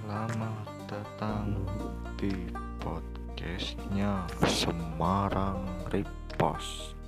Selamat datang di podcastnya Semarang Repost.